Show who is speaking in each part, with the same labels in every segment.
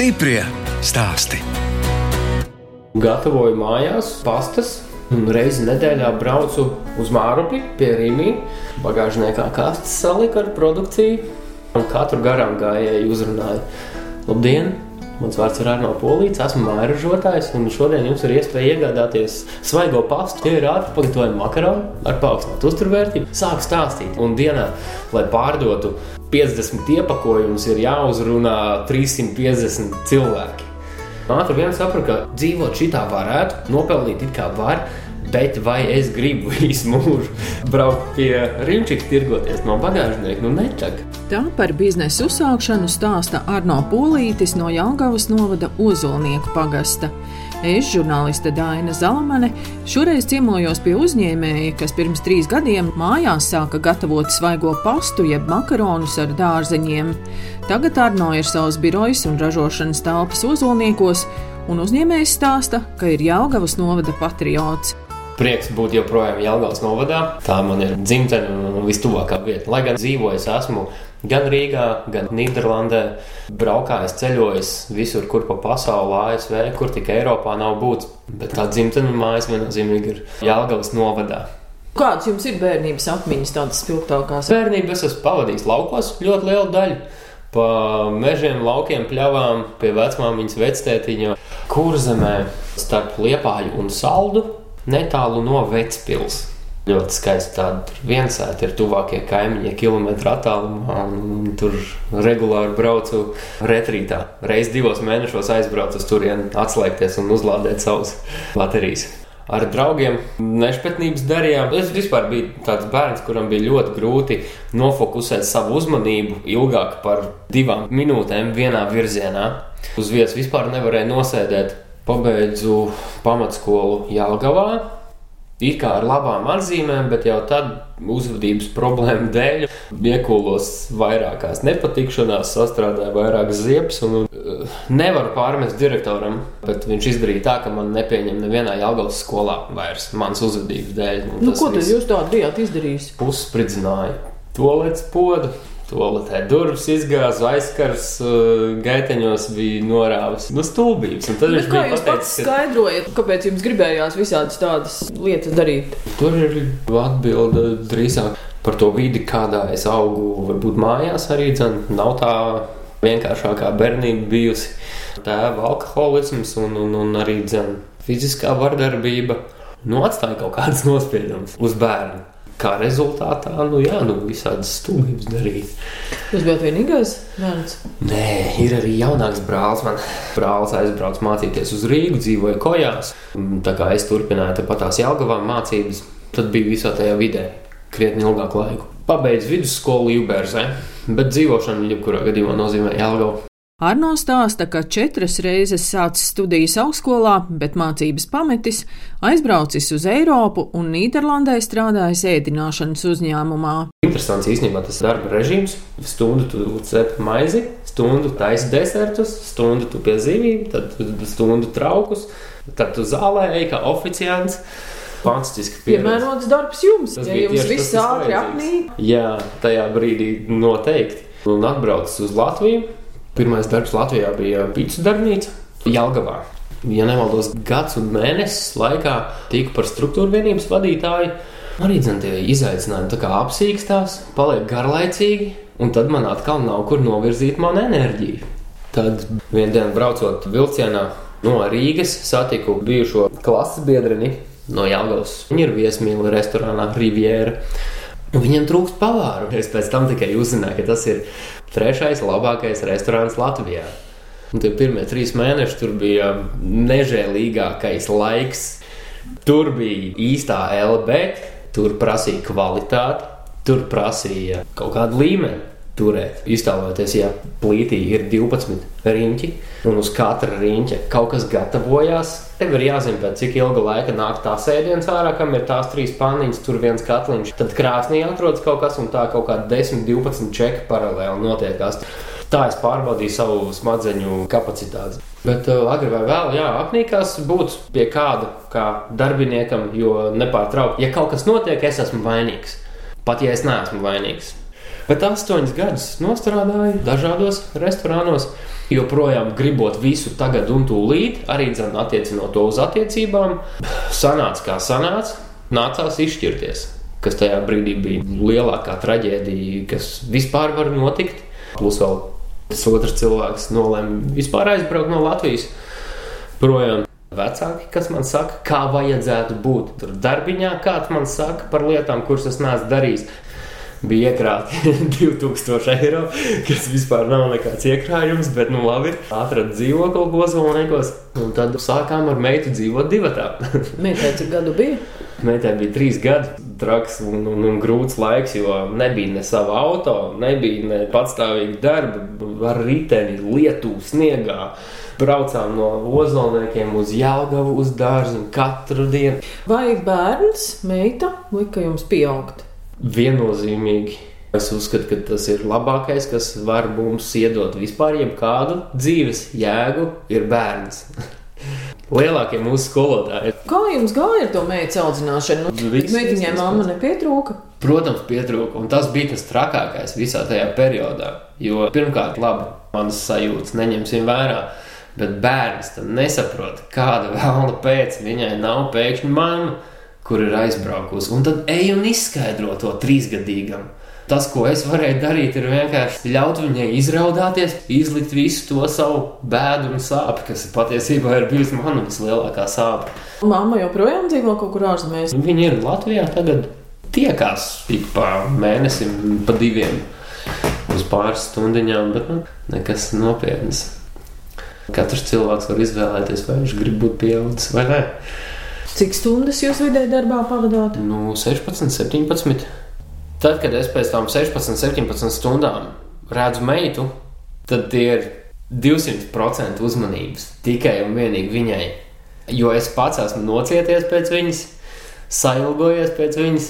Speaker 1: Stiprie stāsti.
Speaker 2: Gatavoju mājās pastas. Un reizi nedēļā braucu uz Mārupi pie Rīgā. Bagāžniekā kastes salika ar produkciju. Un katru garām gājēju uzrunāju. Labdien! Mans vārds ir Arno Polīts, esmu mājražotājs, un šodien jums ir iespēja iegādāties svaigo pastu. Tie ir ātri pagatavojami makaroni ar paaugstinātu uzturvērtību. Sāk stāstīt, un dienā, lai pārdotu 50 iepakojumus, ir jāuzrunā 350 cilvēki. Ātri vien sapratu, ka dzīvot šitā varētu, nopelnīt it kā var, Bet vai es gribu visu mūžu braukt pie rīčika, tirgoties no bagāžnieka? Nu, nečak.
Speaker 3: Tā par biznesa uzsākšanu stāsta Arno Polītis no Jāgaunas novada Ozolnieku pagasta. Es, žurnāliste Dāna Zalamane, šoreiz ciemojos pie uzņēmēja, kas pirms trīs gadiem mājās sāka gatavot svaigo pastu, jeb makaronus ar dārzeņiem. Tagad Arno ir savs birojs un ražošanas telpas ozolniekos, un uzņēmējs stāsta, ka ir Jāgaunas novada patriots
Speaker 2: prieks būt joprojām Jālgājas novadā. Tā man ir dzimtene un vistuvākā vieta. Lai gan dzīvoju, esmu gan Rīgā, gan Nīderlandē, braukājis, ceļojis visur, kur pa pasaulē, ASV, kur tik Eiropā nav būts. Bet tā dzimtene mājas viennozīmīgi ir Jālgājas novadā.
Speaker 3: Kādas jums ir bērnības atmiņas, tādas spilgtākās?
Speaker 2: Bērnībā es esmu pavadījis laukos ļoti lielu daļu. Pa mežiem, laukiem, pļavām, pie vecmāmiņas vectētiņa, kurzemē starp liepāju un saldu netālu no Vecpils. Ļoti skaisti tāda viensēta ir tuvākie kaimiņi, kilometru attālumā. Tur regulāri braucu retrītā. Reiz divos mēnešos aizbraucu uz turieni, atslēgties un uzlādēt savus baterijas. Ar draugiem nešpatnības darījām. Es vispār biju tāds bērns, kuram bija ļoti grūti nofokusēt savu uzmanību ilgāk par divām minūtēm vienā virzienā. Uz vietas vispār nevarēja nosēdēt pabeidzu pamatskolu Jālgavā. It kā ar labām atzīmēm, bet jau tad uzvedības problēmu dēļ iekūlos vairākās nepatikšanās, sastrādāju vairākas ziepes. Un, uh, nevaru pārmest direktoram, bet viņš izdarīja tā, ka man nepieņem nevienā Jālgavas skolā vairs manas uzvedības dēļ.
Speaker 3: Nu, ko tad jūs tādu bijāt izdarījis?
Speaker 2: Pusspridzināju to līdz podu. Toaletē durvis izgāza, aizskars, uh, gaiteņos bija norāvis. Nu, stulbības.
Speaker 3: Tad viņš bija pateicis, pats ka... skaidrojat, kāpēc jums gribējās visādas tādas lietas darīt.
Speaker 2: Tur ir atbilde drīzāk par to vidi, kādā es augu, varbūt mājās arī dzen. Nav tā vienkāršākā bērnība bijusi. Tēva alkoholisms un, un, un arī dzen fiziskā vardarbība. Nu, atstāja kaut kādas nospiedumus uz bērnu kā rezultātā, nu, jā, nu, visādas stūmības darīt.
Speaker 3: Jūs bijat vienīgais bērns?
Speaker 2: Nē, ir arī jaunāks brālis. Man brālis aizbrauca mācīties uz Rīgu, dzīvoja kojās. Tā kā es turpināju tepat tās Jālgavā mācības, tad bija visā tajā vidē krietni ilgāku laiku. Pabeidzu vidusskolu Jūbērzē, bet dzīvošana jebkurā gadījumā nozīmē Jālgavu.
Speaker 3: Arno stāsta, ka četras reizes sācis studijas augstskolā, bet mācības pametis, aizbraucis uz Eiropu un Nīderlandē strādājis ēdināšanas uzņēmumā.
Speaker 2: Interesants īstenībā tas darba režīms. Stundu tu cep maizi, stundu taisi desertus, stundu tu pie zīmīm, tad stundu traukus, tad tu zālē ej kā oficiants. Fantastiski
Speaker 3: piemērots darbs jums, tas ja jums viss ātri apnīk.
Speaker 2: Jā, tajā brīdī noteikti. Un atbraucis uz Latviju Pirmais darbs Latvijā bija pīcis darbnīca Jelgavā. Ja nemaldos, gads un mēnesis laikā tika par struktūra vienības vadītāju. Arī tie izaicinājumi apsīkstās, paliek garlaicīgi, un tad man atkal nav kur novirzīt manu enerģiju. Tad vienā dienā braucot vilcienā no Rīgas, satiku bijušo klases biedreni no Jāgaunas. Viņa ir viesmīla restorānā Riviera. Viņam trūkst pavāru. Es pēc tam tikai uzzināju, ka tas ir trešais labākais restorāns Latvijā. Un tie pirmie trīs mēneši tur bija nežēlīgākais laiks. Tur bija īstā LB, tur prasīja kvalitāti, tur prasīja kaut kādu līmeni turēt. Iztēloties, ja plītī ir 12 riņķi, un uz katra riņķa kaut kas gatavojās, tev ir jāzina, pēc cik ilga laika nāk tā sēdiens ārā, kam ir tās trīs paniņas, tur viens katliņš. Tad krāsnī atrodas kaut kas, un tā kaut kā 10, 12 čeki paralēli notiekās. Tā es pārbaudīju savu smadzeņu kapacitāti. Bet uh, agri vai vēl, jā, apnīkās būt pie kāda kā darbiniekam, jo nepārtraukti, ja kaut kas notiek, es esmu vainīgs. Pat ja es neesmu vainīgs. Bet astoņus gadus strādāju dažādos restorānos. joprojām gribot visu tagad un tūlīt, arī dzen, attiecinot to uz attiecībām, sanāca kā sanāca, nācās izšķirties. Kas tajā brīdī bija lielākā traģēdija, kas vispār var notikt. Plus vēl tas otrs cilvēks nolēma vispār aizbraukt no Latvijas projām. Vecāki, kas man saka, kā vajadzētu būt. Tur darbiņā kāds man saka par lietām, kuras es neesmu darījis bija iekrāti 2000 eiro, kas vispār nav nekāds iekrājums, bet, nu, labi, atradu dzīvokli Bozolniekos, un tad sākām ar meitu dzīvot divatā.
Speaker 3: Meitai cik gadu bija?
Speaker 2: Meitai bija trīs gadi, traks un, un, un grūts laiks, jo nebija ne sava auto, nebija ne patstāvīga darba, ar riteni, lietu, sniegā. Braucām no ozolniekiem uz Jālugavu, uz dārzu katru dienu.
Speaker 3: Vai bērns, meita, lika jums pieaugt?
Speaker 2: Viennozīmīgi. Es uzskatu, ka tas ir labākais, kas var mums iedot vispār jebkādu dzīves jēgu, ir bērns. Lielākie mūsu skolotāji.
Speaker 3: Kā jums gāja ar to meitu audzināšanu? Nu, Meitiņai mamma nepietrūka.
Speaker 2: Protams, pietrūka, un tas bija tas trakākais visā tajā periodā. Jo pirmkārt, labi, manas sajūtas neņemsim vērā, bet bērns nesaprot, kāda vēlna pēc viņai nav pēkšņi mamma kur ir aizbraukusi. Un tad ej un izskaidro to trīsgadīgam. Tas, ko es varēju darīt, ir vienkārši ļaut viņai izraudāties, izlikt visu to savu bēdu un sāpju, kas patiesībā ir bijusi mana vislielākā sāpe.
Speaker 3: Māma joprojām dzīvo kaut kur ārzemēs.
Speaker 2: Viņa ir Latvijā tagad tiekās ik pa mēnesim, pa diviem uz pāris stundiņām, bet nu, nekas nopietns. Katrs cilvēks var izvēlēties, vai viņš grib būt pieaudzis vai nē.
Speaker 3: Cik stundas jūs vidēji darbā pavadāt?
Speaker 2: Nu, 16, 17. Tad, kad es pēc tam 16, 17 stundām redzu meitu, tad ir 200% uzmanības tikai un vienīgi viņai. Jo es pats esmu nocieties pēc viņas, sailgojies pēc viņas,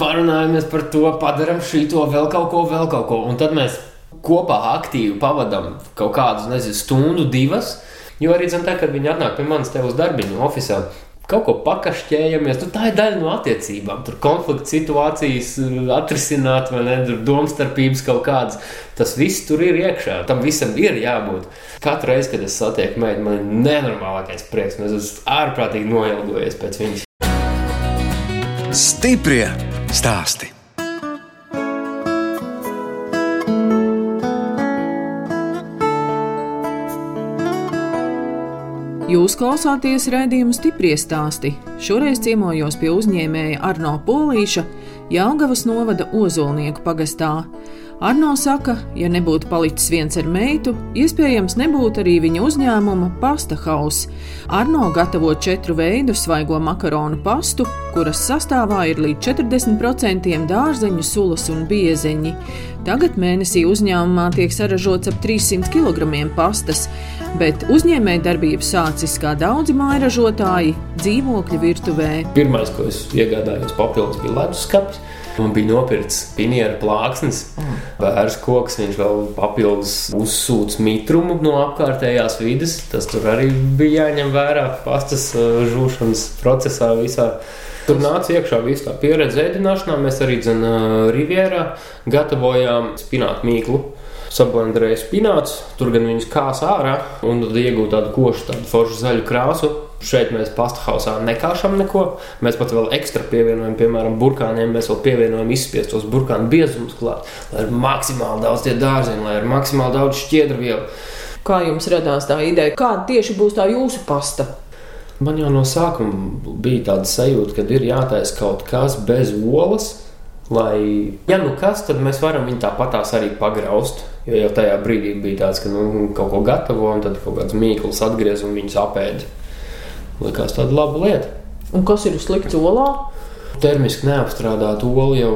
Speaker 2: parunājamies par to, padarām šito, vēl kaut ko, vēl kaut ko. Un tad mēs kopā aktīvi pavadām kaut kādu, nezinu, stundu, divas. Jo arī zinu, tā, kad viņi atnāk pie manis te uz darbiņu, oficiāli kaut ko pakašķējamies. Nu, tā ir daļa no attiecībām. Tur konflikta situācijas uh, atrisināt, vai ne? Domstarpības kaut kādas. Tas viss tur ir iekšā. Tam visam ir jābūt. Katru reizi, kad es satieku meitu, man ir nenormālākais prieks. Es esmu ārprātīgi noilgojies pēc viņas.
Speaker 1: Stiprie stāstī!
Speaker 3: Jūs klausāties raidījuma stipri stāstī. Šoreiz ciemojos pie uzņēmēja Arno Polīša, Jālgavas novada Ozolnieku pagastā. Arno saka, ja nebūtu palicis viens ar meitu, iespējams nebūtu arī viņa uzņēmuma pasta hausa. Arno gatavo četru veidu svaigo makaronu pastu, kuras sastāvā ir līdz 40% dārzeņu, sulas un biezeņi. Tagad mēnesī uzņēmumā tiek saražots ap 300 kg pastas, bet uzņēmēja darbību sācis kā daudzi mājražotāji dzīvokļu virtuvē.
Speaker 2: Pirmais, ko es iegādājos papildus, bija leduskapis. Man bija nopirkts pinieru plāksnes, bērns koks. Viņš vēl papildus uzsūca mitrumu no apkārtējās vidas. Tas tur arī bija jāņem vērā pastas uh, žūšanas procesā visā. Tur nāca iekšā visa tā pieredze ēdināšanā. Mēs arī dzinā uh, Rivierā gatavojām spinātu mīklu sablendrēja spināts, tur gan viņas kās ārā un tad iegūta tādu košu, tādu foršu zaļu krāsu. Šeit mēs pastahausā nekāšam neko. Mēs pat vēl ekstra pievienojam, piemēram, burkāniem. Mēs vēl pievienojam izspiestos burkānu biezumus klāt, lai ir maksimāli daudz tie dārzeņi, lai ir maksimāli daudz šķiedrvielu.
Speaker 3: Kā jums radās tā ideja? Kāda tieši būs tā jūsu pasta?
Speaker 2: Man jau no sākuma bija tāda sajūta, ka ir jātaisa kaut kas bez olas, lai, ja nu kas, tad mēs varam viņu tāpatās arī pagraust. Jo jau tajā brīdī bija tāds, ka nu, kaut ko gatavo, un tad kaut kāds mīkls atgriez un viņus apēd. Likās tāda laba lieta.
Speaker 3: Un kas ir slikts olā?
Speaker 2: Termiski neapstrādāt olu jau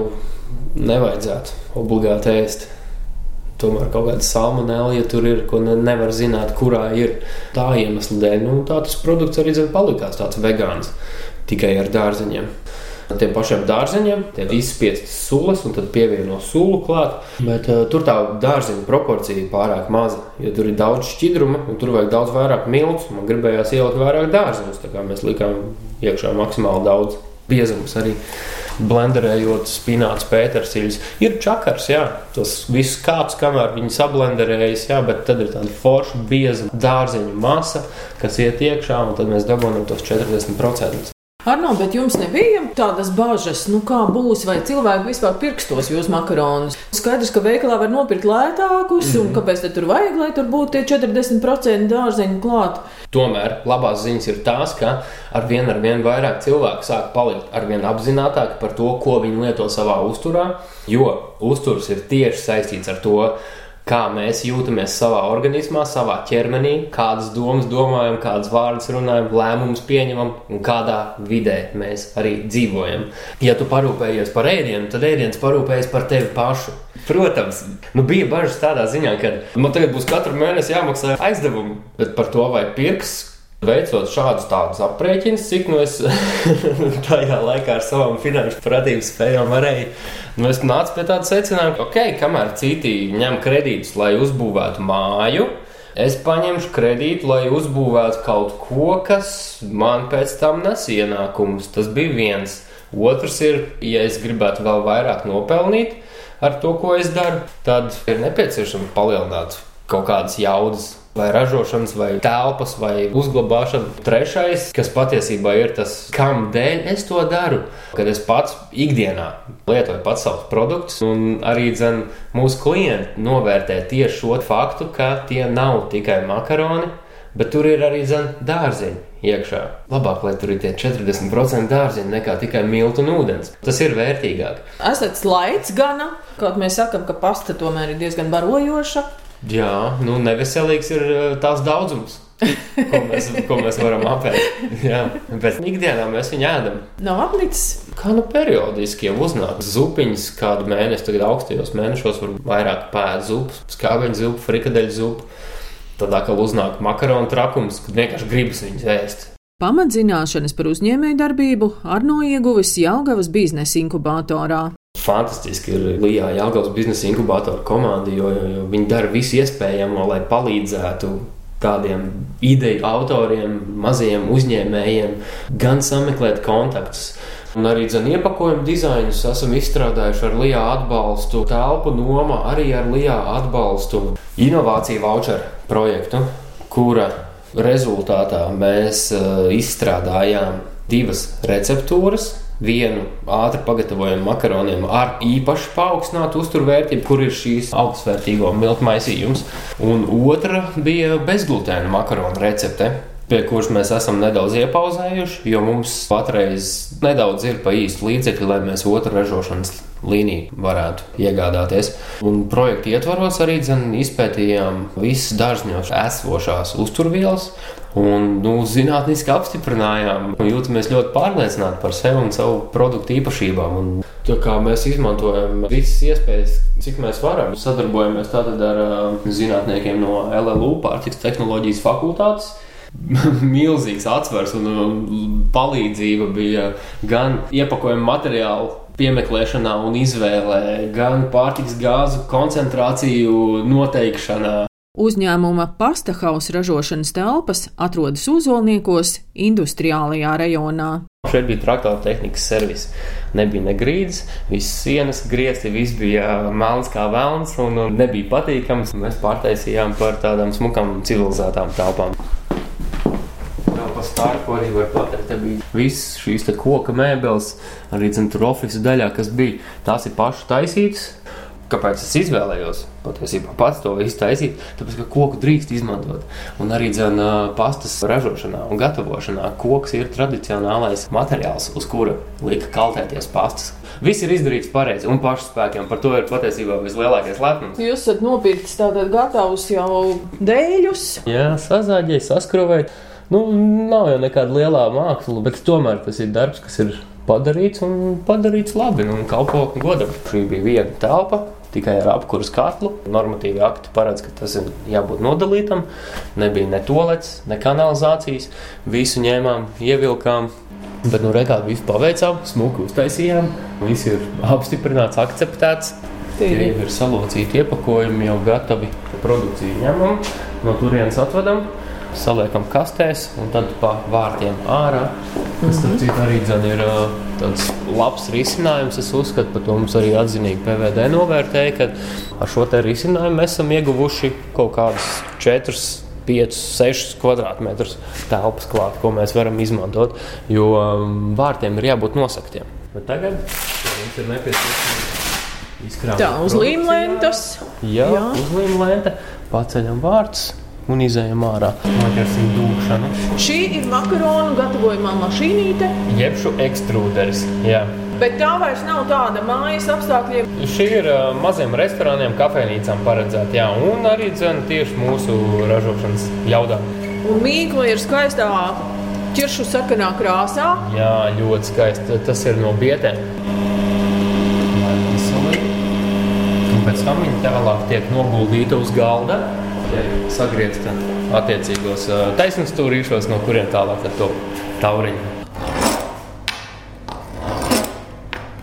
Speaker 2: nevajadzētu obligāti ēst. Tomēr kaut kāda salmonella, ja tur ir, ko ne, nevar zināt, kurā ir tā iemesla dēļ, nu, tā tas produkts arī zin, palikās tāds vegāns tikai ar dārzeņiem tiem pašiem dārzeņiem, tie izspiestas sulas un tad pievieno sulu klāt. Bet uh, tur tā dārzeņa proporcija ir pārāk maza. Jo tur ir daudz šķidruma un tur vajag daudz vairāk miltus. Man gribējās ielikt vairāk dārzeņus, tā kā mēs likām iekšā maksimāli daudz biezumus arī. blenderējot spināts, pētersīļus. Ir čakars, jā, tas viss kāps, kamēr viņi sablenderējas, jā, bet tad ir tāda forša, bieza dārzeņu masa, kas iet iekšā, un tad mēs dabūjam tos 40%.
Speaker 3: Arno, bet jums nebija tādas bažas, nu kā būs, vai cilvēki vispār pirkstos jūs makaronus? Skaidrs, ka veikalā var nopirkt lētākus, mm. un mhm. kāpēc tur vajag, lai tur būtu tie 40% dārzeņu klāt?
Speaker 2: Tomēr labās ziņas ir tās, ka ar vien, ar vien vairāk cilvēku sāk palikt ar vien apzinātāki par to, ko viņi lieto savā uzturā, jo uzturs ir tieši saistīts ar to, kā mēs jūtamies savā organismā, savā ķermenī, kādas domas domājam, kādas vārdas runājam, lēmumus pieņemam un kādā vidē mēs arī dzīvojam. Ja tu parūpējies par ēdienu, tad ēdiens parūpējas par tevi pašu. Protams, nu bija bažas tādā ziņā, ka man tagad būs katru mēnesi jāmaksā aizdevumi, par to vai pirks Veicot šādus tādus aprēķinus, cik no es tajā laikā ar savām finanšu pratības spējām varēju, nu es nācu pie tāda secinājuma, ka, ok, kamēr citi ņem kredītus, lai uzbūvētu māju, es paņemšu kredītu, lai uzbūvētu kaut ko, kas man pēc tam nes ienākumus. Tas bija viens. Otrs ir, ja es gribētu vēl vairāk nopelnīt ar to, ko es daru, tad ir nepieciešams palielināt kaut kādas jaudas vai ražošanas, vai telpas, vai uzglabāšana. Trešais, kas patiesībā ir tas, kam dēļ es to daru, kad es pats ikdienā lietoju pats savus produktus, un arī dzen, mūsu klienti novērtē tieši šo faktu, ka tie nav tikai makaroni, bet tur ir arī zin, dārziņi. Iekšā. Labāk, lai tur ir tie 40% dārziņi nekā tikai miltu un ūdens. Tas ir vērtīgāk.
Speaker 3: Esat slaids gana, kaut mēs sakām, ka pasta tomēr ir diezgan barojoša.
Speaker 2: Jā, nu neveselīgs ir eh, tās daudzums. ko, mēs, ko mēs varam apēst. Jā, bet ikdienā mēs viņu ēdam.
Speaker 3: Nav apnicis.
Speaker 2: Kā nu periodiski jau uznāk zupiņas, kādu mēnesi, tagad augstajos mēnešos var vairāk pēst zupu, skābeņu zupu, frikadeļu zupu. Tad atkal uznāk makaronu trakums, kad vienkārši gribas viņus ēst.
Speaker 3: Pamatzināšanas par uzņēmēju darbību Arno ieguvis Jaungavas biznesa inkubatorā.
Speaker 2: Fantastiski ir Lijā Jāgaunas biznesa inkubātora komanda, jo, jo, jo viņi dara visu iespējamo, lai palīdzētu tādiem ideju autoriem, maziem uzņēmējiem, gan sameklēt kontaktus. Un arī zin, iepakojumu dizainus esam izstrādājuši ar LIBE atbalstu, telpu noma arī ar LIBE atbalstu, inovāciju voucheru projektu, kura rezultātā mēs uh, izstrādājām divas receptūras vienu ātri pagatavojumu makaroniem ar īpaši paaugstinātu uzturvērtību, kur ir šīs augstsvērtīgo miltu maisījums, un otra bija bezglutēna makaronu recepte. Pie kuras mēs esam nedaudz iepauzējuši, jo mums patreiz nedaudz ir pa īstu līdzekļu, lai mēs otru ražošanas līniju varētu iegādāties. Un projekta ietvaros arī dzen, izpētījām visas dārzņos esošās uzturvielas Un, nu, zinātniski apstiprinājām, un jūtamies ļoti pārliecināti par sevi un savu produktu īpašībām. Un, mēs izmantojam visas iespējas, cik mēs varam. Sadarbojamies ar uh, zinātniekiem no LLU pārtiks tehnoloģijas fakultātes. Milzīgs atsvars un palīdzība bija gan iepakojuma materiālu piemeklēšanā un izvēlē, gan pārtiks gāzu koncentrāciju noteikšanā.
Speaker 3: Uzņēmuma pasta hausa ražošanas telpas atrodas Uzolniekos, industriālajā rajonā.
Speaker 2: Šeit bija traktora tehnikas servis. Nebija ne grīdas, visas sienas griezti, viss bija melns kā vēlns un nebija patīkams. Mēs pārtaisījām par tādām smukām, civilizētām telpām. Starku arī var pateikt, ka bija visas šīs koka mēbeles, arī tur oficiālā daļā, kas bija. Tās ir pašu taisītas, Kāpēc es izvēlējos patiesībā pats to iztaisīt? Tāpēc, ka koku drīkst izmantot. Un arī dzēna pastas ražošanā un gatavošanā koks ir tradicionālais materiāls, uz kura lika kaltēties pastas. Viss ir izdarīts pareizi un pašspēkiem. Par to ir patiesībā vislielākais lepnums.
Speaker 3: Jūs esat nopircis tātad gatavus jau dēļus?
Speaker 2: Jā, sazāģēji, saskrūvēji. Nu, nav jau nekāda lielā māksla, bet tomēr tas ir darbs, kas ir padarīts un padarīts labi un kalpo godam. Šī bija viena telpa, tikai ar apkursu katlu. Normatīvi akti paredz, ka tas ir jābūt nodalītam. Nebija ne tolets, ne kanalizācijas. Visu ņēmām, ievilkām. Bet, nu, reizē visu paveicām, smuku uztaisījām. Viss ir apstiprināts, akceptēts. Tie ir salocīti iepakojumi, jau gatavi produkciju ņemam, no turienes atvedam. Saliekam kastēs un tad pa vārtiem ārā. Tas mm -hmm. arī dzen, ir tāds labs risinājums. Es uzskatu, ka to mums arī atzinīgi PVD novērtēja, ka ar šo risinājumu mēs esam ieguvuši kaut kādus 4. 5, 6 kvadrātmetrus telpas klāt, ko mēs varam izmantot. Jo vārtiem ir jābūt nosaktiem. Bet tagad mums ir nepieciešams izkrāpt.
Speaker 3: Tā uz līmlēntas.
Speaker 2: Jā, Jā. uz līmlēnta. Paceļam vārtus un izējām ārā. Noķersim dūšanu.
Speaker 3: Šī ir makaronu gatavojumā mašīnīte.
Speaker 2: Jeb šo ekstrūderis. Jā.
Speaker 3: Bet tā vairs nav tāda mājas apstākļiem.
Speaker 2: Šī ir uh, maziem restorāniem, kafejnīcām paredzēta. Jā, un arī dzen, tieši mūsu ražošanas jaudām.
Speaker 3: Un mīkla ir skaistā ķiršu sarkanā krāsā.
Speaker 2: Jā, ļoti skaisti. Tas ir no bietēm. Pēc tam viņi tālāk tiek noguldīti uz galda tiek sagriezta attiecīgos taisnības stūrīšos, no kuriem tālāk ar to tauriņu.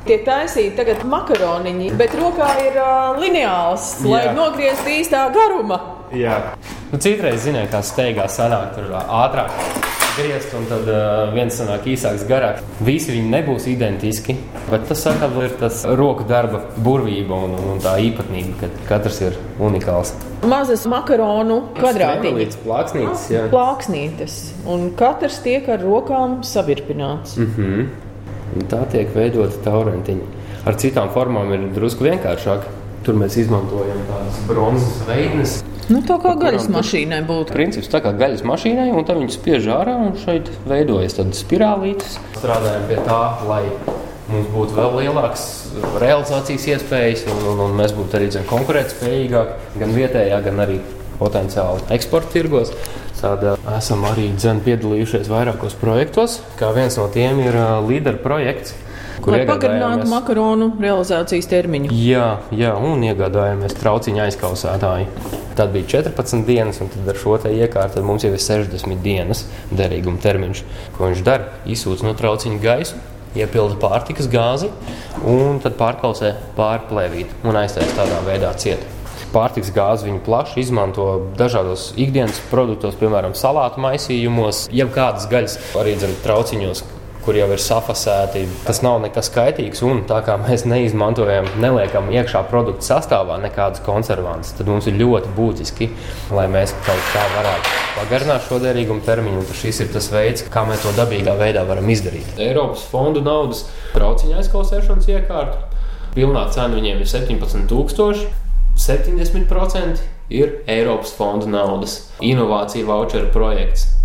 Speaker 3: Tiek taisīti tagad makaroniņi, bet rokā ir uh, lineāls, lai nogrieztu īstā garuma.
Speaker 2: Jā. Nu, citreiz, ziniet, kā steigā sanāk, tur ātrāk griezt, un tad uh, viens sanāk īsāks, garāks. Visi viņi nebūs identiski, bet tas atkal ir tas roku darba burvība un, un, un tā īpatnība, ka katrs ir unikāls.
Speaker 3: Mazas makaronu kvadrātītes,
Speaker 2: plāksnītes, jā.
Speaker 3: plāksnītes, un katrs tiek ar rokām savirpināts.
Speaker 2: Mm -hmm. Un tā tiek veidota taurentiņa. Ar citām formām ir drusku vienkāršāk. Tur mēs izmantojam tādas bronzas veidnes,
Speaker 3: Nu, tā kā gaļas mašīnai būtu.
Speaker 2: Princips tā kā gaļas mašīnai, un tad viņi spiež ārā, un šeit veidojas tādas spirālītes. Strādājam pie tā, lai mums būtu vēl lielākas realizācijas iespējas, un, un, un mēs būtu arī konkurētspējīgāki gan vietējā, gan arī potenciāli eksporta tirgos. Tad esam arī dzen, piedalījušies vairākos projektos. Kā viens no tiem ir līderu projekts
Speaker 3: kur Lai pagarinātu makaronu realizācijas termiņu.
Speaker 2: Jā, jā, un iegādājāmies trauciņa aizkausētāju. Tad bija 14 dienas, un ar šo iekārtu mums jau ir 60 dienas derīguma termiņš. Ko viņš dara? Izsūta no trauciņa gaisu, iepilda pārtikas gāzi un tad pārklausē pārplēvīt un aiztaisa tādā veidā ciet. Pārtiks gāzi viņi plaši izmanto dažādos ikdienas produktos, piemēram, salātu maisījumos, jebkādas gaļas, arī trauciņos, kur jau ir safasēti. Tas nav nekas kaitīgs. Un tā kā mēs neizmantojam, neliekam iekšā produktu sastāvā nekādas konservantus, tad mums ir ļoti būtiski, lai mēs kaut kā varētu pagarināt šo derīgumu termiņu. Šis ir tas veids, kā mēs to dabīgā veidā varam izdarīt. Eiropas fondu naudas trauciņa aizkausēšanas iekārta. Pilnā cena viņiem ir 17,000. 70% ir Eiropas fondu naudas inovāciju voucheru projekts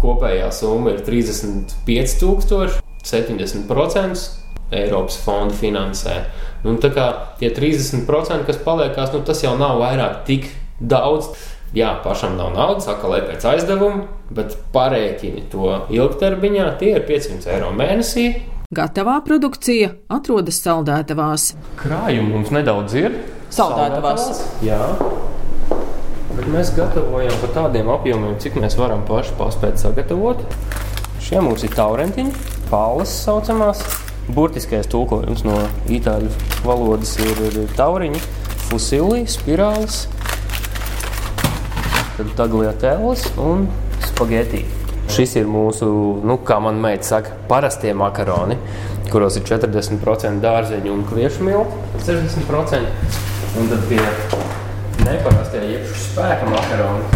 Speaker 2: kopējā summa ir 35,000, 70% Eiropas fonda finansē. Nu, tā kā tie 30%, kas paliekās, nu, tas jau nav vairāk tik daudz. Jā, pašam nav naudas, atkal ir pēc aizdevuma, bet parēķini to ilgtermiņā, tie ir 500 eiro mēnesī.
Speaker 3: Gatavā produkcija atrodas saldētavās.
Speaker 2: Krājumi mums nedaudz ir.
Speaker 3: Saldētavās. saldētavās.
Speaker 2: Jā. Bet mēs gatavojam par tādiem apjomiem, cik mēs varam paši paspēt sagatavot. Šie mums ir taurentiņi, pāles saucamās. Burtiskais tulkojums no itāļu valodas ir, ir tauriņi, fusili, spirālis, tad tagliatēlis un spageti. Šis ir mūsu, nu, kā man meita saka, parastie makaroni, kuros ir 40% dārzeņu un kviešu miltu, 60%. Un tad pie jeb spēka makaroni.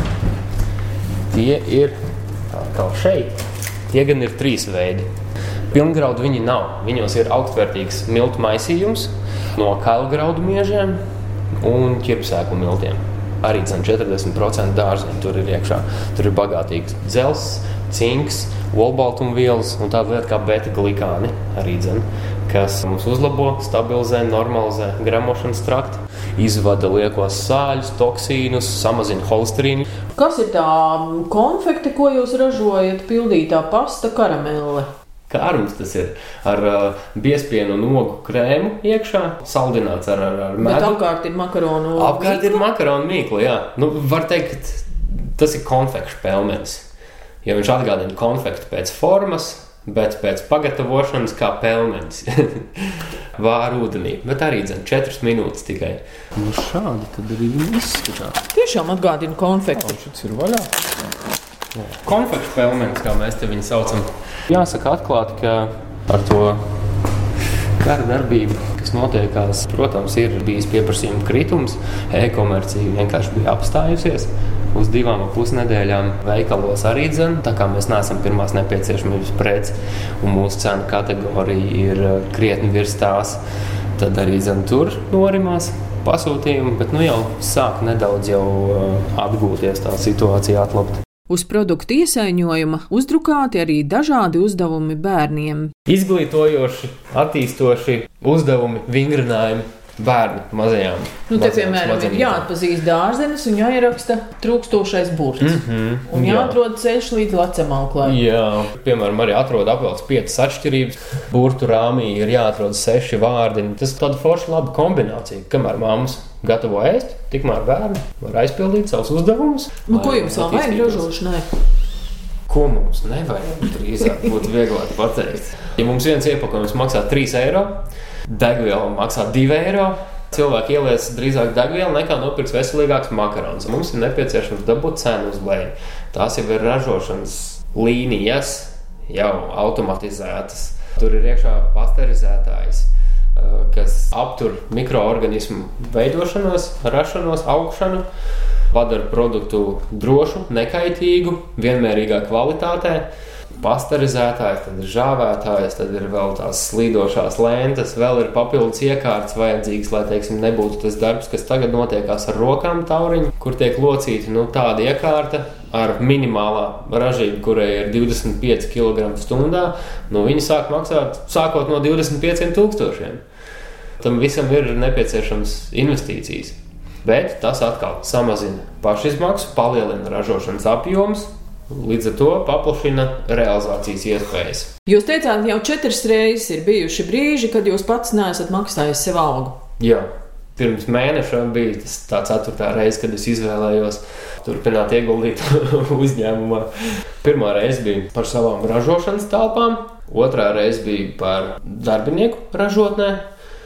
Speaker 2: Tie ir atkal šeit. Tie gan ir trīs veidi. Pilngraudu viņi nav. Viņos ir augstvērtīgs miltu maisījums no kailgraudu miežiem un ķirbsēku miltiem. Arī 40% dārziņu tur ir iekšā. Tur ir bagātīgs dzelzs, cinks, olbaltumvielas un tāda lieta kā beta-glikāni arī dzen, kas mums uzlabo, stabilizē, normalizē gramošanas traktu izvada liekos sāļus, toksīnus, samazina holesterīnu.
Speaker 3: Kas ir tā konfekte, ko jūs ražojat, pildītā pasta karamelle?
Speaker 2: Kārums tas ir ar uh, biespienu un ogu krēmu iekšā, saldināts ar, ar, ar.
Speaker 3: Bet apkārt ir makaronu
Speaker 2: mīkla. Apkārt ir makaronu mīkla, jā. Nu, var teikt, tas ir konfekšu pelmenis. Ja viņš atgādina konfektu pēc formas, bet pēc pagatavošanas kā pelmenis. Vāra ūdenī, bet arī dzird 4 minūtes tikai. Nu, šādi tad arī viņi izskatās.
Speaker 3: Tiešām atgādina konfekti.
Speaker 2: Šis ir vaļā. konfekšu pelmenis, kā mēs te viņu saucam. Jāsaka atklāti, ka ar to kara darbību, kas notiekās, protams, ir bijis pieprasījuma kritums, e-komercija vienkārši bija apstājusies uz divām pusnedēļām veikalos arī dzēn. Tā kā mēs neesam pirmās nepieciešamības preces un mūsu cenu kategorija ir eh, krietni virs tās, tad arī dzēn tur norimās pasūtījumi, bet nu jau sāk nedaudz jau eh, atgūties tā situācija atlabt.
Speaker 3: Uz produktu iesaiņojuma uzdrukāti arī dažādi uzdevumi bērniem.
Speaker 2: Izglītojoši, attīstoši uzdevumi, vingrinājumi bērnu mazajām.
Speaker 3: Nu, te, piemēram, ir jāatpazīst dārzenis un jāieraksta trūkstošais burts. Mm -hmm, un jāatrod jā. ceļš līdz lecamauklai.
Speaker 2: Jā, piemēram, arī atrod apvelts piecas atšķirības. Burtu rāmī ir jāatrod seši vārdi. Tas ir tāda forša laba kombinācija, kamēr māmas gatavo ēst, tikmēr bērni var aizpildīt savus uzdevumus.
Speaker 3: Nu, ko jums vēl vajag ražošanai?
Speaker 2: Ko mums nevajag? Drīzāk būtu vieglāk pateikt. Ja mums viens iepakojums maksā 3 eiro, degviela maksā 2 eiro. Cilvēki ielies drīzāk degvielu nekā nopirks veselīgāks makaronus. Mums ir nepieciešams dabūt cenu uz leju. Tās jau ir ražošanas līnijas, jau automatizētas. Tur ir iekšā pasterizētājs, eh, kas aptur mikroorganismu veidošanos, rašanos, augšanu, padara produktu drošu, nekaitīgu, vienmērīgā kvalitātē pasterizētājs, tad ir žāvētājs, tad ir vēl tās slīdošās lentes, vēl ir papildus iekārtas vajadzīgas, lai teiksim, nebūtu tas darbs, kas tagad notiekās ar rokām tauriņu, kur tiek locīta nu, tāda iekārta. Ar minimālā ražību, kurai ir 25 kg/h, nu, viņi sāk maksāt sākot no 25,000. Tam visam ir nepieciešams investīcijas. Bet tas atkal samazina pašizmaksu, palielina ražošanas apjomus, Līdz ar to paplašina realizācijas iespējas.
Speaker 3: Jūs teicāt, jau četras reizes ir bijuši brīži, kad jūs pats neesat maksājis sev algu.
Speaker 2: Jā, pirms mēneša bija tas tā ceturtā reize, kad es izvēlējos turpināt ieguldīt uzņēmumā. Pirmā reize bija par savām ražošanas telpām, otrā reize bija par darbinieku ražotnē,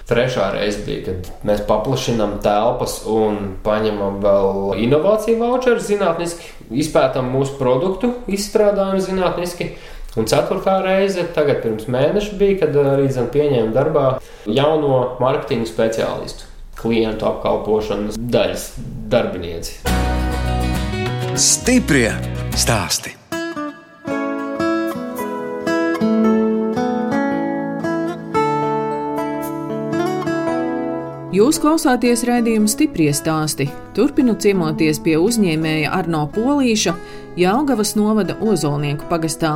Speaker 2: Trešā reize bija, kad mēs paplašinām telpas un paņemam vēl inovāciju voucheru, zinātniski izpētām mūsu produktu, izstrādājam zinātniski. Un ceturtā reize, tagad pirms mēneša bija, kad arī zin, pieņēma darbā jauno marketinga speciālistu, klientu apkalpošanas daļas darbinieci.
Speaker 1: Stiprie stāsti!
Speaker 3: Jūs klausāties raidījuma stipri stāstī. Turpinu ciemoties pie uzņēmēja Arno Polīša, Jālgavas novada Ozolnieku pagastā.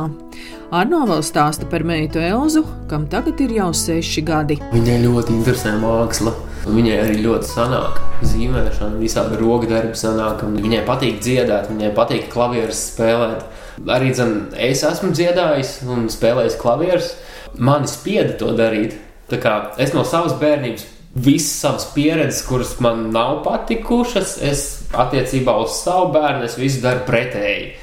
Speaker 3: Arno vēl stāsta par meitu Elzu, kam tagad ir jau seši gadi.
Speaker 2: Viņai ļoti interesē māksla. Viņai arī ļoti sanāk zīmēšana, visādi roka darbi sanāk. Viņai patīk dziedāt, viņai patīk klavierus spēlēt. Arī dzen, es esmu dziedājis un spēlējis klavierus. Mani spieda to darīt. Es no savas bērnības visas savas pieredzes, kuras man nav patikušas, es attiecībā uz savu bērnu visu daru pretēji.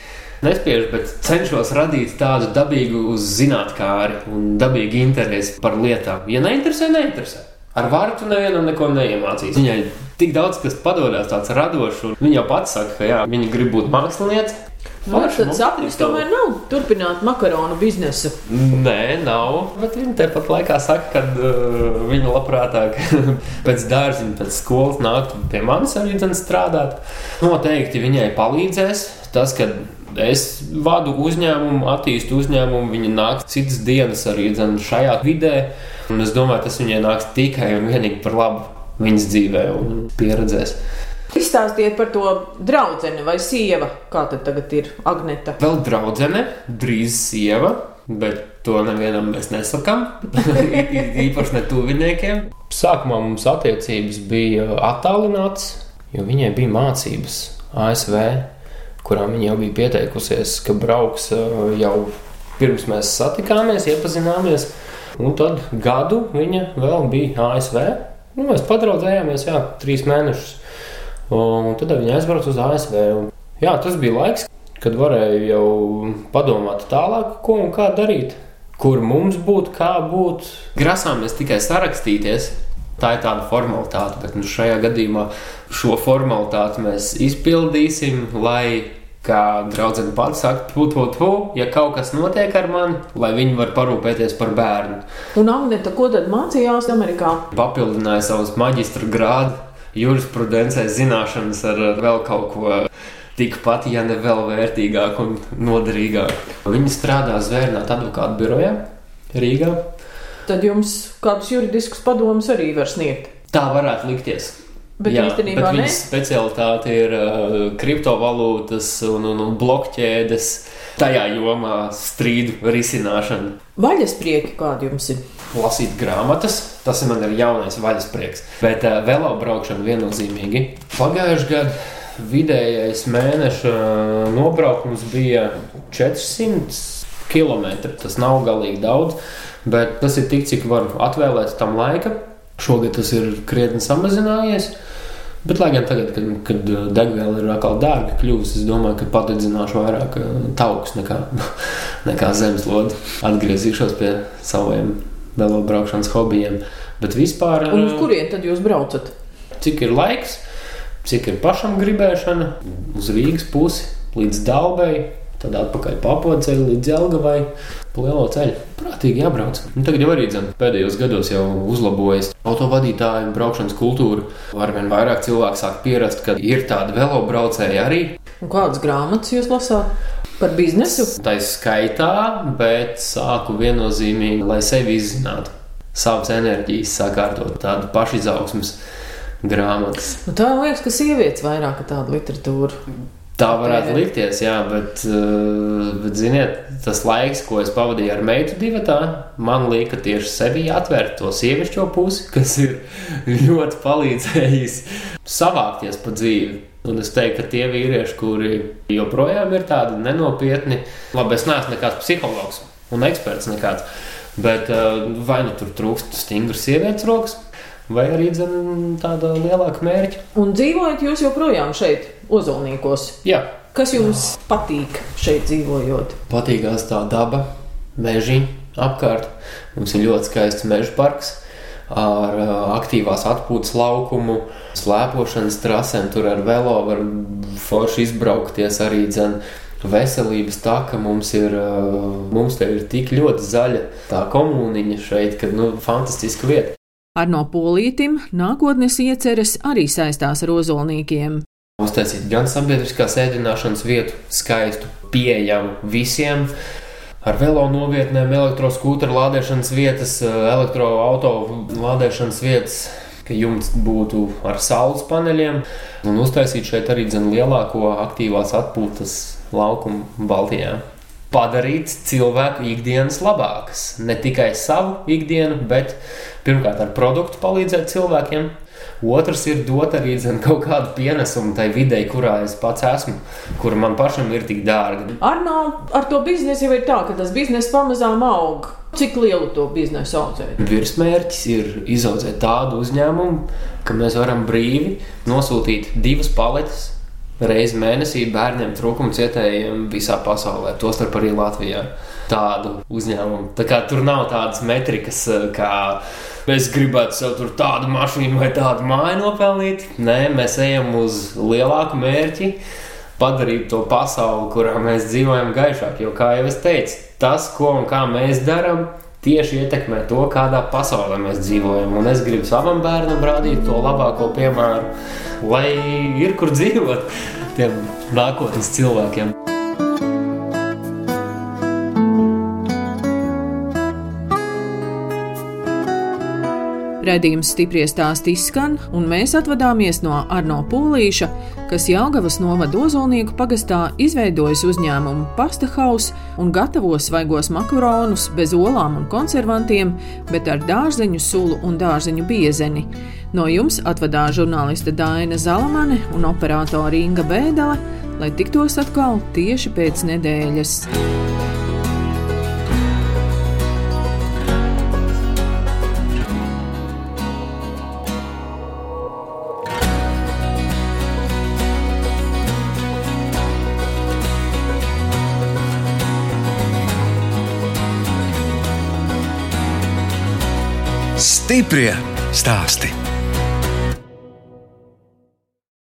Speaker 2: Nespiežu, bet cenšos radīt tādu dabīgu zinātnākāri un dabīgu interesi par lietām. Ja neinteresē, neinteresē. Ar vārtu nevienam neko neiemācīs. Viņai tik daudz kas padodas, tāds radošs, un viņa jau pats saka, ka jā, viņa grib būt māksliniece.
Speaker 3: Nu, tad sapnis tomēr nav turpināt makaronu biznesu.
Speaker 2: Nē, nav. Bet viņa tepat laikā saka, ka uh, viņa labprātāk pēc dārziņa, pēc skolas nāktu pie manis arī strādāt. Noteikti viņai palīdzēs tas, ka es vadu uzņēmumu, attīstu uzņēmumu, viņa nāk citas dienas arī dzen, šajā vidē. Un es domāju, tas viņai nāks tikai un vienīgi par labu viņas dzīvē un pieredzēs.
Speaker 3: Izstāstiet par to draugu vai sievu. Kā tad tagad ir Agneta?
Speaker 2: Vēl draudzene, drīz sieva, bet to nevienam mēs nesakām. Īpaši ne tuviniekiem. Sākumā mums attiecības bija attālināts, jo viņai bija mācības ASV, kurām viņa jau bija pieteikusies, ka brauks jau pirms mēs satikāmies, iepazināmies. Un tad gadu viņa vēl bija ASV. Nu, mēs padraudzējāmies, jā, trīs mēnešus. Un tad viņi aizbrauca uz ASV. Jā, tas bija laiks, kad varēja jau padomāt tālāk, ko un kā darīt. Kur mums būtu, kā būt. Grasāmies tikai sarakstīties. Tā ir tāda formalitāte, bet nu, šajā gadījumā šo formalitāti mēs izpildīsim, lai Kā draudzene pats saka, tu, tu, tu, ja kaut kas notiek ar mani, lai viņi var parūpēties par bērnu.
Speaker 3: Un Agnēta, ko tad mācījās Amerikā?
Speaker 2: Papildināja savus maģistra grādu, jurisprudencē zināšanas ar vēl kaut ko tikpat, ja ne vēl vērtīgāk un noderīgāk. Viņi strādā zvērnāt advokātu birojā Rīgā.
Speaker 3: Tad jums kādus juridiskus padomus arī var sniegt.
Speaker 2: Tā varētu likties.
Speaker 3: Bet
Speaker 2: Jā,
Speaker 3: īstenībā
Speaker 2: bet
Speaker 3: ne.
Speaker 2: viņas specialitāte ir uh, kriptovalūtas un, un, un blokķēdes. Tajā jomā strīdu risināšana.
Speaker 3: Vaļasprieki kādi jums ir?
Speaker 2: Lasīt grāmatas, tas man ir jaunais vaļasprieks. Bet uh, velo braukšana viennozīmīgi. Pagājušajā gadā vidējais mēneša nobraukums bija 400 km. Tas nav galīgi daudz, bet tas ir tik, cik var atvēlēt tam laika. Šogad tas ir krietni samazinājies. Bet, lai gan tagad, kad, kad degviela ir atkal dārga kļuvusi, es domāju, ka padedzināšu vairāk taukus nekā, nekā zemeslodi. Atgriezīšos pie saviem velo braukšanas hobijiem. Bet vispār,
Speaker 3: Un uz kurien tad jūs braucat?
Speaker 2: cik ir laiks, cik ir pašam gribēšana, uz Rīgas pusi līdz Dalbai, tad atpakaļ papoceļu līdz Jelgavai. Pa lielo ceļu. Prātīgi jābrauc. Nu, tagad jau arī dzen, pēdējos gados jau uzlabojas autovadītāju braukšanas kultūra. Arvien vairāk cilvēku sāk pierast, ka ir tādi velobraucēji arī.
Speaker 3: Un kādas grāmatas jūs lasāt? Par biznesu?
Speaker 2: Tā ir skaitā, bet sāku viennozīmīgi, lai sevi izzinātu. Savas enerģijas sakārtot, tādu pašizaugsmes grāmatas.
Speaker 3: Nu, tā liekas, ka sievietes vairāk ir tāda literatūra.
Speaker 2: Tā varētu likties, jā, bet, eh, bet ziniet, tas laiks, ko es pavadīju ar meitu divatā, man lika tieši sevi atvērt to sievišķo pusi, kas ir ļoti palīdzējis savākties pa dzīvi. Un es teiktu, ka tie vīrieši, kuri joprojām ir tādi nenopietni, labi, es neesmu nekāds psihologs un eksperts nekāds, bet eh, vai nu tur trūkst stingras sievietes rokas, vai arī dzen, tāda lielāka mērķa.
Speaker 3: Un dzīvojat jūs joprojām šeit, Ozolniekos.
Speaker 2: Jā,
Speaker 3: Kas jums patīk šeit dzīvojot?
Speaker 2: patīkās tā daba, meži apkārt. Mums ir ļoti skaists meža parks ar aktīvās atpūtas laukumu, slēpošanas trasēm. Tur ar velo var forši izbraukties arī dzen. Veselības tā, ka mums ir, mums te ir tik ļoti zaļa tā komuniņa šeit, ka, nu, fantastiska vieta.
Speaker 3: Arno Polītim nākotnes ieceres arī saistās ar ozolniekiem.
Speaker 2: Uztaisīt gan sabiedriskās ēdināšanas vietu, skaistu, pieejamu visiem, ar velo novietnēm, elektroskūteru lādēšanas vietas, elektroautorāta lādēšanas vietas, jumts būtu ar saules paneļiem, un uztaisīt šeit arī dzen, lielāko aktīvās atpūtas laukumu Baltijā. Padarīt cilvēku ikdienas labākas. Ne tikai savu ikdienu, bet pirmkārt ar produktu palīdzēt cilvēkiem. Otrs ir dot arī zin, kaut kādu pienesumu tai videi, kurā es pats esmu, kur man pašam ir tik dārga.
Speaker 3: Arno, ar to biznesu jau ir tā, ka tas bizness pamazām aug. Cik lielu to biznesu audzēt?
Speaker 2: Virsmērķis ir izaudzēt tādu uzņēmumu, ka mēs varam brīvi nosūtīt divas paletes reizi mēnesī bērniem trūkuma cietējiem visā pasaulē, tostarp arī Latvijā. Tādu uzņēmumu. Tā kā tur nav tādas metrikas, eh, kā mēs gribētu sev tur tādu mašīnu vai tādu māju nopelnīt. Nē, mēs ejam uz lielāku mērķi. Padarīt to pasauli, kurā mēs dzīvojam, gaišāk. Jo, kā jau es teicu, tas, ko un kā mēs darām, tieši ietekmē to, kādā pasaulē mēs dzīvojam. Un es gribu savam bērnam rādīt to labāko piemēru, lai ir kur dzīvot tiem nākotnes cilvēkiem.
Speaker 3: Redījums stipri stāsti izskan, un mēs atvadāmies no Arno Pūlīša, kas Jāgavas novada Ozolnieku pagastā izveidojis uzņēmumu Pasta House un gatavo svaigos makaronus bez olām un konservantiem, bet ar dārzeņu sulu un dārzeņu biezeni. No jums atvadā žurnāliste Dāna Zalamane un operātore Inga Bēdele, lai tiktos atkal tieši pēc nedēļas.
Speaker 1: Stiprie stāsti.